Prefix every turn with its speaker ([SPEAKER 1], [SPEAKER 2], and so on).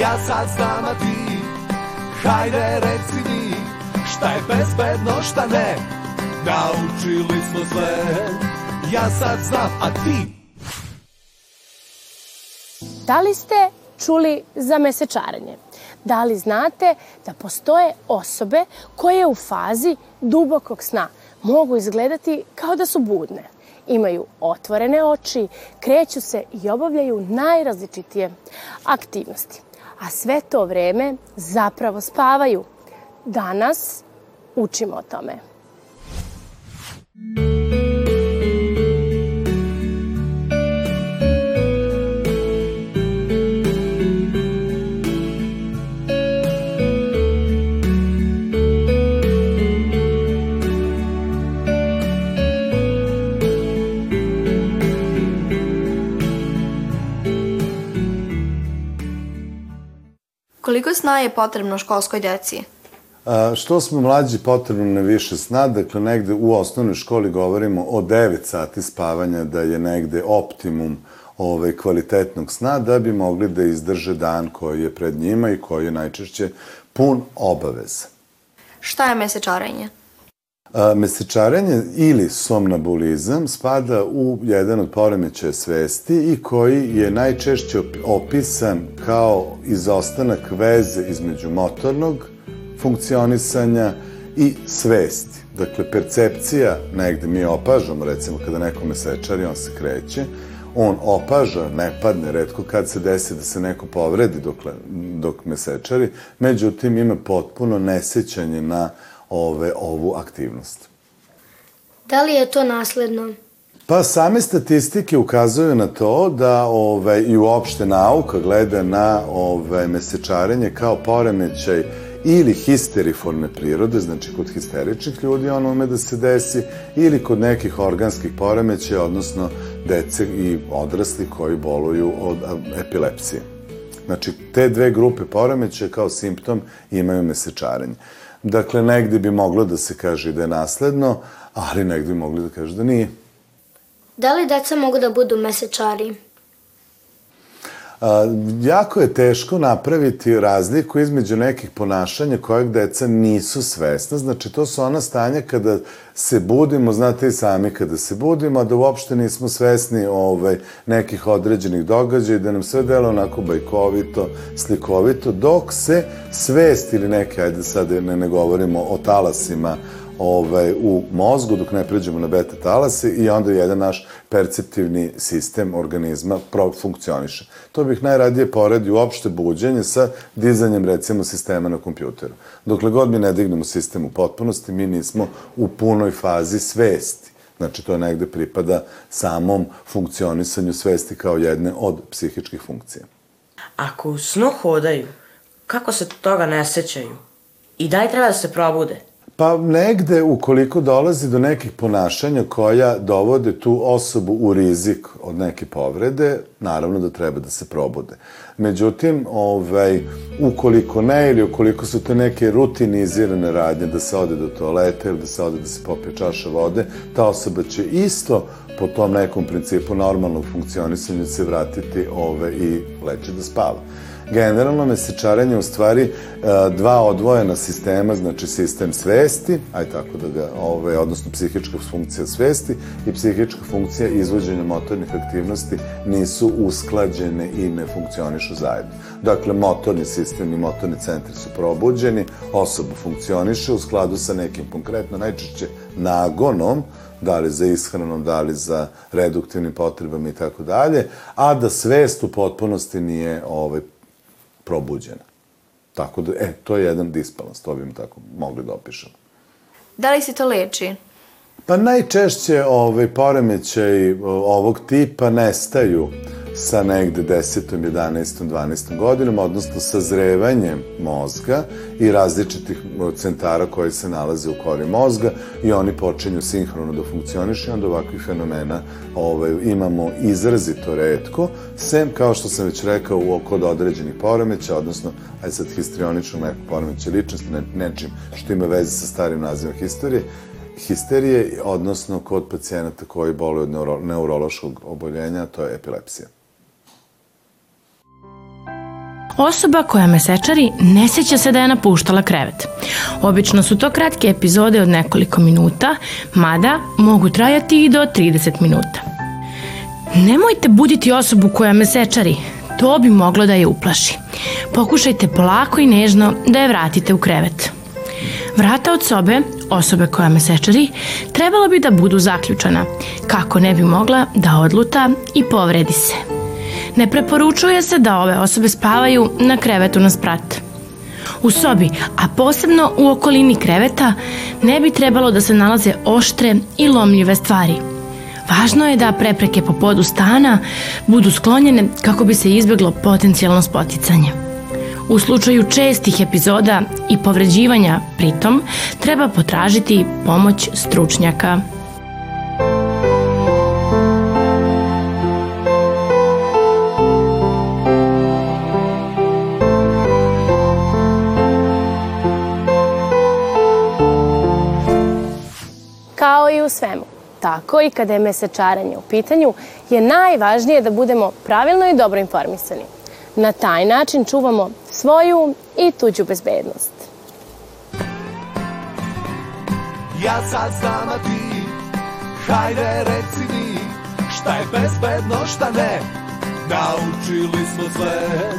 [SPEAKER 1] Ja sad znam, a ti Hajde reci mi Šta je bezbedno, šta ne Naučili smo sve Ja sad znam, a ti
[SPEAKER 2] Da li ste čuli za mesečarenje? Da li znate da postoje osobe koje u fazi dubokog sna mogu izgledati kao da su budne? Imaju otvorene oči, kreću se i obavljaju najrazličitije aktivnosti. A sve to vreme zapravo spavaju. Danas učimo o tome.
[SPEAKER 3] Koliko sna je potrebno školskoj deci?
[SPEAKER 4] A, što smo mlađi potrebno na više sna, dakle negde u osnovnoj školi govorimo o 9 sati spavanja da je negde optimum ovaj, kvalitetnog sna da bi mogli da izdrže dan koji je pred njima i koji je najčešće pun obaveza.
[SPEAKER 3] Šta je mesečarenje?
[SPEAKER 4] A, mesečarenje ili somnambulizam spada u jedan od poremećaja svesti i koji je najčešće opisan kao izostanak veze između motornog funkcionisanja i svesti. Dakle, percepcija negde mi opažamo, recimo kada neko mesečari, on se kreće, on opaža, ne padne, redko kad se desi da se neko povredi dok, dok mesečari, međutim ima potpuno nesećanje na ove, ovu aktivnost.
[SPEAKER 5] Da li je to nasledno?
[SPEAKER 4] Pa same statistike ukazuju na to da ove, i uopšte nauka gleda na ove, mesečarenje kao poremećaj ili histeriforne prirode, znači kod histeričnih ljudi ono ume da se desi, ili kod nekih organskih poremećaja, odnosno dece i odrasli koji boluju od epilepsije. Znači, te dve grupe poremećaja kao simptom imaju mesečarenje. Dakle, negde bi moglo da se kaže da je nasledno, ali negde bi mogli da kaže da nije.
[SPEAKER 5] Da li deca mogu da budu mesečari?
[SPEAKER 4] A, jako je teško napraviti razliku između nekih ponašanja kojeg deca nisu svesna. Znači, to su ona stanja kada se budimo, znate i sami kada se budimo, a da uopšte nismo svesni ovaj, nekih određenih događaja i da nam sve delo onako bajkovito, slikovito, dok se svest ili neke, ajde sad ne, ne govorimo o talasima, ovaj, u mozgu dok ne pređemo na beta talase i onda jedan naš perceptivni sistem organizma funkcioniše. To bih najradije poredio uopšte buđenje sa dizanjem recimo sistema na kompjuteru. Dokle god mi ne dignemo sistem u potpunosti, mi nismo u punoj fazi svesti. Znači, to negde pripada samom funkcionisanju svesti kao jedne od psihičkih funkcija.
[SPEAKER 6] Ako u snu hodaju, kako se toga ne sećaju? I daj treba da se probude?
[SPEAKER 4] Pa negde, ukoliko dolazi do nekih ponašanja koja dovode tu osobu u rizik od neke povrede, naravno da treba da se probude. Međutim, ovaj, ukoliko ne ili ukoliko su to neke rutinizirane radnje, da se ode do toaleta ili da se ode da se popije čaša vode, ta osoba će isto po tom nekom principu normalnog funkcionisanja se vratiti ove, i leće da spava. Generalno mesečarenje u stvari e, dva odvojena sistema, znači sistem svesti, aj tako da ga, ove, odnosno psihička funkcija svesti i psihička funkcija izvođenja motornih aktivnosti nisu usklađene i ne funkcionišu zajedno. Dakle, motorni sistem i motorni centri su probuđeni, osoba funkcioniše u skladu sa nekim konkretno, najčešće nagonom, da li za ishranom, da li za reduktivnim potrebama i tako dalje, a da svest u potpunosti nije ovaj, probuđena. Tako da, e, to je jedan disbalans, to bi mi tako mogli da opišemo.
[SPEAKER 3] Da li se to leči?
[SPEAKER 4] Pa najčešće ovaj, poremećaj ovog tipa nestaju sa negde 10. 11. 12. godinom, odnosno sa zrevanjem mozga i različitih centara koji se nalaze u kori mozga i oni počinju sinhrono da funkcionišu i onda ovakvih fenomena ovaj, imamo izrazito redko, sem, kao što sam već rekao, u, kod određenih poremeća, odnosno, aj sad histrionično nekog poremeća ličnosti, ne, nečim što ima veze sa starim nazivom historije, histerije, odnosno kod pacijenata koji boluju od neuro, neurološkog oboljenja, to je epilepsija.
[SPEAKER 2] Osoba koja mesečari ne sjeća se da je napuštala krevet. Obično su to kratke epizode od nekoliko minuta, mada mogu trajati i do 30 minuta. Nemojte buditi osobu koja mesečari, to bi moglo da je uplaši. Pokušajte polako i nežno da je vratite u krevet. Vrata od sobe, osobe koja mesečari, trebalo bi da budu zaključana, kako ne bi mogla da odluta i povredi se. Ne preporučuje se da ove osobe spavaju na krevetu na sprat. U sobi, a posebno u okolini kreveta, ne bi trebalo da se nalaze oštre i lomljive stvari. Važno je da prepreke po podu stana budu sklonjene kako bi se izbjeglo potencijalno spoticanje. U slučaju čestih epizoda i povređivanja pritom treba potražiti pomoć stručnjaka. Kao i u svemu, tako i kada je mesečaranje u pitanju, je najvažnije da budemo pravilno i dobro informisani. Na taj način čuvamo svoju i tuđu bezbednost.
[SPEAKER 1] Ja sad znam, a ti Hajde reci mi Šta je bezbedno, šta ne Naučili smo sve